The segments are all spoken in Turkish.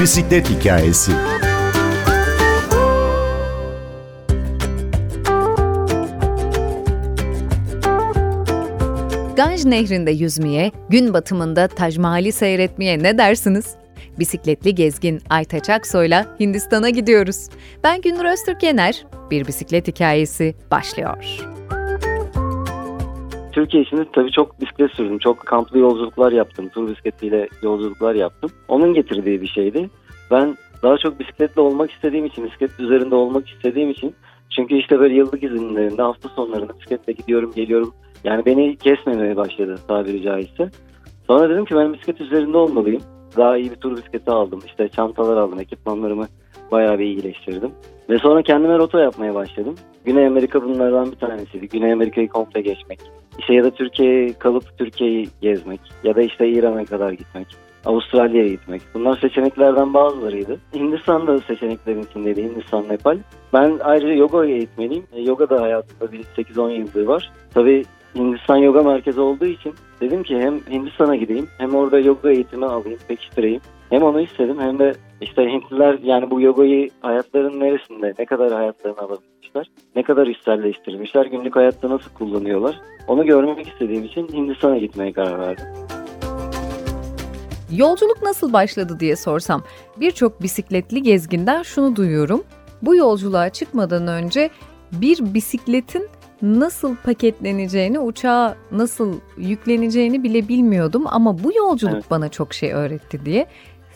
Bisiklet hikayesi. Ganj Nehri'nde yüzmeye, gün batımında Taj Mahal'i seyretmeye ne dersiniz? Bisikletli gezgin Aytaç Aksoy'la Hindistan'a gidiyoruz. Ben Gündür Öztürk Yener, bir bisiklet hikayesi başlıyor. Türkiye içinde tabii çok bisiklet sürdüm. Çok kamplı yolculuklar yaptım. Tur bisikletiyle yolculuklar yaptım. Onun getirdiği bir şeydi. Ben daha çok bisikletle olmak istediğim için, bisiklet üzerinde olmak istediğim için çünkü işte böyle yıllık izinlerinde hafta sonlarında bisikletle gidiyorum geliyorum. Yani beni kesmemeye başladı tabiri caizse. Sonra dedim ki ben bisiklet üzerinde olmalıyım. Daha iyi bir tur bisikleti aldım. İşte çantalar aldım, ekipmanlarımı bayağı bir iyileştirdim. Ve sonra kendime rota yapmaya başladım. Güney Amerika bunlardan bir tanesiydi. Güney Amerika'yı komple geçmek. İşte ya da Türkiye'ye kalıp Türkiye'yi gezmek. Ya da işte İran'a kadar gitmek. Avustralya'ya gitmek. Bunlar seçeneklerden bazılarıydı. Hindistan da seçeneklerin içindeydi. Hindistan, Nepal. Ben ayrıca yoga eğitmeniyim. E, yoga da hayatımda bir 8-10 yıldır var. Tabii Hindistan yoga merkezi olduğu için dedim ki hem Hindistan'a gideyim hem orada yoga eğitimi alayım, pekiştireyim. Hem onu istedim hem de işte Hintliler yani bu yogayı hayatların neresinde, ne kadar hayatlarına alabilmişler, ne kadar içselleştirmişler, günlük hayatta nasıl kullanıyorlar. Onu görmek istediğim için Hindistan'a gitmeye karar verdim. Yolculuk nasıl başladı diye sorsam birçok bisikletli gezginden şunu duyuyorum. Bu yolculuğa çıkmadan önce bir bisikletin nasıl paketleneceğini, uçağa nasıl yükleneceğini bile bilmiyordum ama bu yolculuk evet. bana çok şey öğretti diye.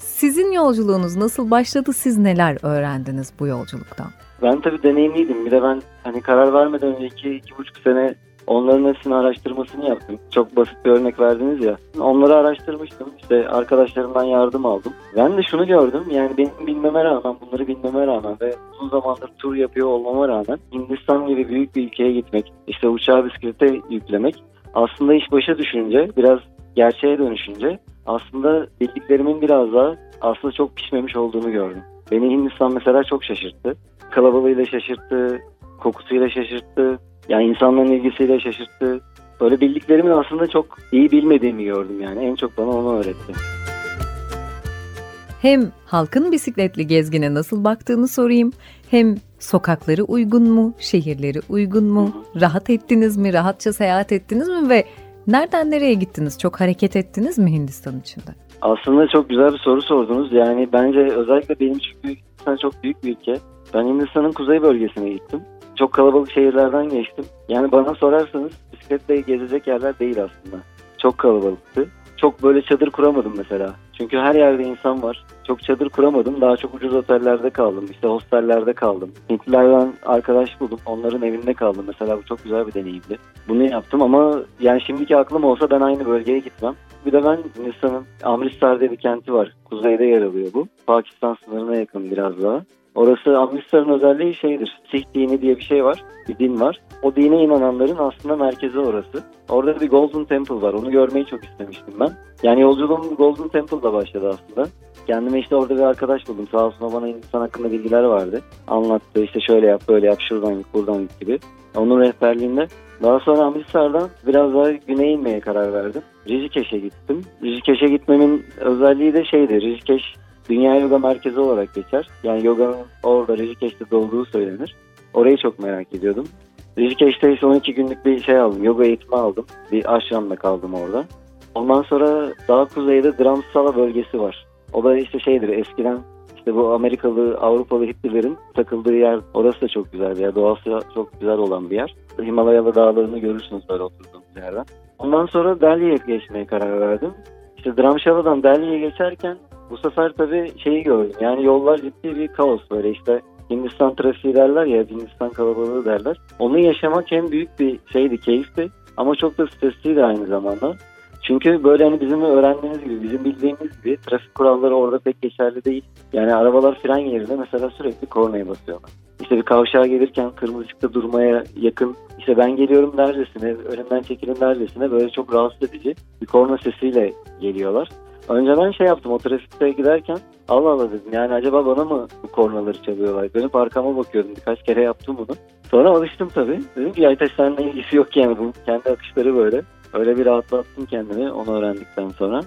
Sizin yolculuğunuz nasıl başladı? Siz neler öğrendiniz bu yolculuktan? Ben tabii deneyimliydim. Bir de ben hani karar vermeden önce iki, iki buçuk sene Onların hepsini araştırmasını yaptım. Çok basit bir örnek verdiniz ya. Onları araştırmıştım. İşte arkadaşlarımdan yardım aldım. Ben de şunu gördüm. Yani benim bilmeme rağmen, bunları bilmeme rağmen ve uzun zamandır tur yapıyor olmama rağmen Hindistan gibi büyük bir ülkeye gitmek, işte uçağı bisiklete yüklemek aslında iş başa düşünce, biraz gerçeğe dönüşünce aslında bildiklerimin biraz daha aslında çok pişmemiş olduğunu gördüm. Beni Hindistan mesela çok şaşırttı. Kalabalığıyla şaşırttı, kokusuyla şaşırttı, yani insanların ilgisiyle şaşırttı. Böyle bildiklerimin aslında çok iyi bilmediğimi gördüm yani. En çok bana onu öğretti. Hem halkın bisikletli gezgine nasıl baktığını sorayım, hem sokakları uygun mu, şehirleri uygun mu, rahat ettiniz mi, rahatça seyahat ettiniz mi ve nereden nereye gittiniz? Çok hareket ettiniz mi Hindistan içinde? Aslında çok güzel bir soru sordunuz. Yani bence özellikle benim çünkü Hindistan çok büyük bir ülke. Ben Hindistan'ın kuzey bölgesine gittim çok kalabalık şehirlerden geçtim. Yani bana sorarsanız bisikletle gezecek yerler değil aslında. Çok kalabalıktı. Çok böyle çadır kuramadım mesela. Çünkü her yerde insan var. Çok çadır kuramadım. Daha çok ucuz otellerde kaldım. İşte hostellerde kaldım. Hintlilerden arkadaş buldum. Onların evinde kaldım. Mesela bu çok güzel bir deneyimdi. Bunu yaptım ama yani şimdiki aklım olsa ben aynı bölgeye gitmem. Bir de ben Hindistan'ın Amritsar diye bir kenti var. Kuzeyde yer alıyor bu. Pakistan sınırına yakın biraz daha. Orası Amritsar'ın özelliği şeydir. Sih dini diye bir şey var. Bir din var. O dine inananların aslında merkezi orası. Orada bir Golden Temple var. Onu görmeyi çok istemiştim ben. Yani yolculuğum Golden Temple'da başladı aslında. Kendime işte orada bir arkadaş buldum. Sağ olsun bana insan hakkında bilgiler vardı. Anlattı işte şöyle yap böyle yap şuradan git buradan git gibi. Onun rehberliğinde daha sonra Amritsar'dan biraz daha güneye inmeye karar verdim. Rijikeş'e gittim. Rijikeş'e gitmemin özelliği de şeydi. Rijikeş Dünya Yoga Merkezi olarak geçer. Yani yoganın orada Rishikesh'te doğduğu söylenir. Orayı çok merak ediyordum. Rishikesh'te ise 12 günlük bir şey aldım. Yoga eğitimi aldım. Bir aşramda kaldım orada. Ondan sonra daha kuzeyde Dramsala bölgesi var. O da işte şeydir eskiden işte bu Amerikalı, Avrupalı hippilerin takıldığı yer. Orası da çok güzel bir yer. Doğası çok güzel olan bir yer. Himalayalı dağlarını görürsünüz böyle oturduğunuz yerden. Ondan sonra Delhi'ye geçmeye karar verdim. İşte Dramshala'dan Delhi'ye geçerken bu sefer tabii şeyi gördüm. Yani yollar ciddi bir kaos böyle işte Hindistan trafiği derler ya Hindistan kalabalığı derler. Onu yaşamak en büyük bir şeydi, keyifti. Ama çok da stresliydi aynı zamanda. Çünkü böyle hani bizim öğrendiğimiz gibi, bizim bildiğimiz gibi trafik kuralları orada pek geçerli değil. Yani arabalar fren yerine mesela sürekli kornaya basıyorlar. İşte bir kavşağa gelirken kırmızı ışıkta durmaya yakın, işte ben geliyorum dercesine, önümden çekilin dercesine böyle çok rahatsız edici bir korna sesiyle geliyorlar. Önce ben şey yaptım o trafikte giderken Allah Allah dedim yani acaba bana mı bu kornaları çalıyorlar? Dönüp arkama bakıyordum birkaç kere yaptım bunu. Sonra alıştım tabii. Dedim ki Aytaş seninle ilgisi yok yani bu kendi akışları böyle. Öyle bir rahatlattım kendimi onu öğrendikten sonra.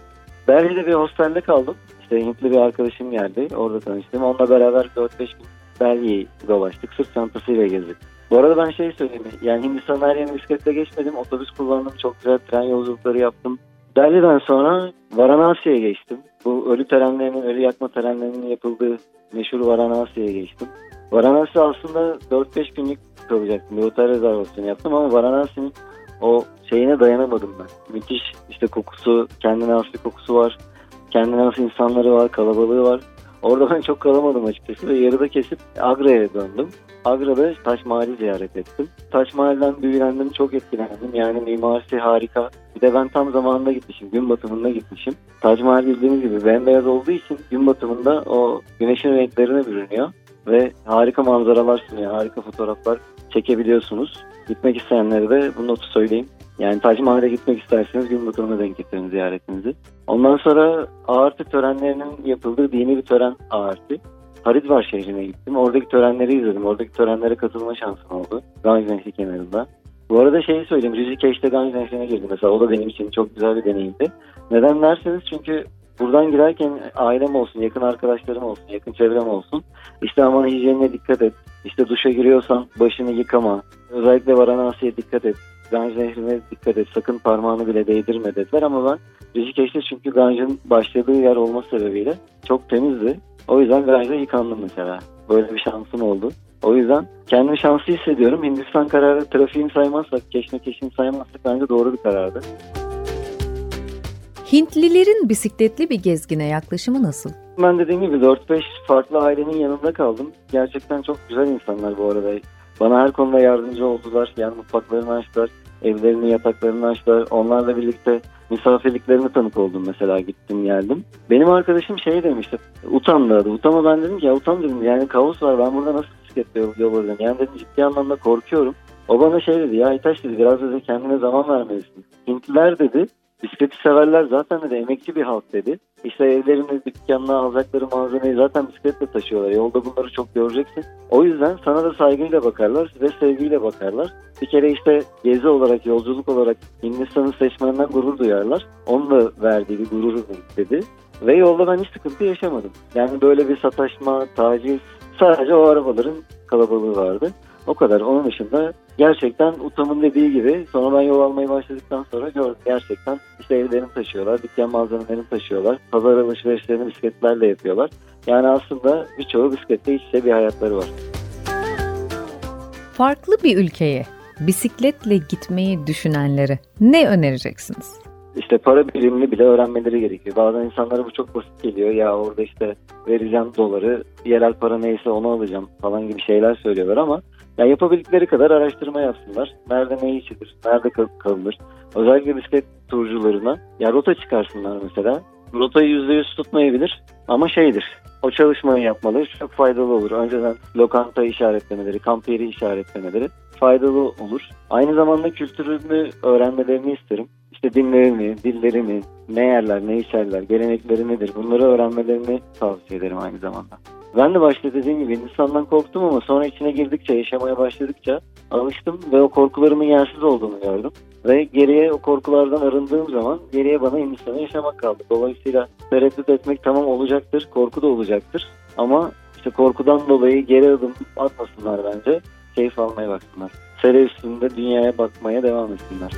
Berlin'de bir hostelde kaldım. İşte Hintli bir arkadaşım geldi. Orada tanıştım. Onunla beraber 4-5 gün Belgi'yi dolaştık. Sırt çantasıyla gezdik. Bu arada ben şey söyleyeyim. Yani Hindistan her yerine bisikletle geçmedim. Otobüs kullandım. Çok güzel tren yolculukları yaptım. Delhi'den sonra Varanasi'ye geçtim. Bu ölü törenlerinin, ölü yakma törenlerinin yapıldığı meşhur Varanasi'ye geçtim. Varanasi aslında 4-5 günlük kalacaktım. Bir otel rezervasyonu yaptım ama Varanasi'nin o şeyine dayanamadım ben. Müthiş işte kokusu, kendine has bir kokusu var. Kendine has insanları var, kalabalığı var. Orada ben çok kalamadım açıkçası ve yarıda kesip Agra'ya döndüm. Agra'da Taş Mahal'i ziyaret ettim. Taş Mahal'den büyülendim, çok etkilendim. Yani mimarisi harika. Bir de ben tam zamanında gitmişim, gün batımında gitmişim. Taç Mahal bildiğiniz gibi bembeyaz olduğu için gün batımında o güneşin renklerine bürünüyor. Ve harika manzaralar sunuyor, harika fotoğraflar çekebiliyorsunuz. Gitmek isteyenlere de bu notu söyleyeyim. Yani Tac Mahal'e gitmek isterseniz batımına denk getirin ziyaretinizi. Ondan sonra ağırtı törenlerinin yapıldığı dini bir tören ağırtı. Haridvar şehrine gittim. Oradaki törenleri izledim. Oradaki törenlere katılma şansım oldu. Ganj Nehri kenarında. Bu arada şeyi söyleyeyim. Rüzikeş'te Ganj Nehri'ne girdim mesela. O da benim için çok güzel bir deneyimdi. Neden derseniz çünkü buradan girerken ailem olsun, yakın arkadaşlarım olsun, yakın çevrem olsun. İşte aman hijyenine dikkat et. İşte duşa giriyorsan başını yıkama. Özellikle Varanasi'ye dikkat et. Ganj Nehri'ne dikkat et. Sakın parmağını bile değdirme dediler ama ben Rüzikeş'te çünkü Ganj'ın başladığı yer olma sebebiyle çok temizdi. O yüzden Ganj'da yıkandım mesela. Böyle bir şansım oldu. O yüzden kendimi şanslı hissediyorum. Hindistan kararı trafiğini saymazsak, keşmekeşini saymazsak bence doğru bir karardı. Hintlilerin bisikletli bir gezgine yaklaşımı nasıl? Ben dediğim gibi 4-5 farklı ailenin yanında kaldım. Gerçekten çok güzel insanlar bu arada. Bana her konuda yardımcı oldular. Yani mutfaklarını açtılar, evlerini, yataklarını açtılar. Onlarla birlikte misafirliklerine tanık oldum mesela gittim geldim. Benim arkadaşım şey demişti. Utandı adı. Utama ben dedim ki ya utan dedim yani kaos var ben burada nasıl bisikletle yol, yol. Yani dedim ciddi anlamda korkuyorum. O bana şey dedi ya İtaş dedi biraz dedi kendine zaman vermelisin. Hintliler dedi Bisikleti severler zaten de emekçi bir halk dedi. İşte evlerini, dükkanına alacakları malzemeyi zaten bisikletle taşıyorlar. Yolda bunları çok göreceksin. O yüzden sana da saygıyla bakarlar ve sevgiyle bakarlar. Bir kere işte gezi olarak, yolculuk olarak Hindistan'ı seçmenden gurur duyarlar. Onun da verdiği bir gurur dedi. Ve yolda ben hiç sıkıntı yaşamadım. Yani böyle bir sataşma, taciz sadece o arabaların kalabalığı vardı. O kadar. Onun dışında gerçekten Utam'ın dediği gibi sonra ben yol almayı başladıktan sonra gördüm. Gerçekten işte evlerini taşıyorlar, dükkan malzemelerini taşıyorlar, pazar alışverişlerini bisikletlerle yapıyorlar. Yani aslında birçoğu bisiklette iç bir hayatları var. Farklı bir ülkeye bisikletle gitmeyi düşünenlere ne önereceksiniz? İşte para birimini bile öğrenmeleri gerekiyor. Bazen insanlara bu çok basit geliyor. Ya orada işte vereceğim doları, yerel para neyse onu alacağım falan gibi şeyler söylüyorlar ama ya yapabildikleri kadar araştırma yapsınlar. Nerede ne içilir, nerede kalınır. Özellikle bisiklet turcularına ya rota çıkarsınlar mesela. Rotayı %100 tutmayabilir ama şeydir. O çalışmayı yapmaları çok faydalı olur. Önceden lokanta işaretlemeleri, kamp yeri işaretlemeleri faydalı olur. Aynı zamanda kültürünü öğrenmelerini isterim. İşte dinlerini, dillerini, ne yerler, ne içerler, gelenekleri nedir bunları öğrenmelerini tavsiye ederim aynı zamanda. Ben de başta dediğim gibi Hindistan'dan korktum ama sonra içine girdikçe, yaşamaya başladıkça alıştım ve o korkularımın yersiz olduğunu gördüm. Ve geriye o korkulardan arındığım zaman geriye bana Hindistan'ı yaşamak kaldı. Dolayısıyla tereddüt etmek tamam olacaktır, korku da olacaktır. Ama işte korkudan dolayı geri adım atmasınlar bence. Keyif almaya baksınlar. Sere üstünde dünyaya bakmaya devam etsinler.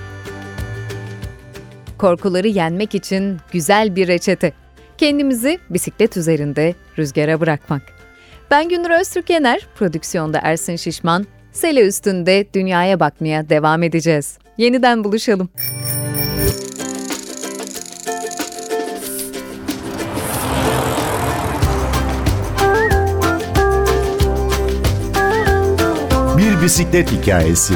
Korkuları yenmek için güzel bir reçete. Kendimizi bisiklet üzerinde rüzgara bırakmak. Ben Günür Öztürk Yener, prodüksiyonda Ersin Şişman, Sele üstünde dünyaya bakmaya devam edeceğiz. Yeniden buluşalım. Bir bisiklet hikayesi.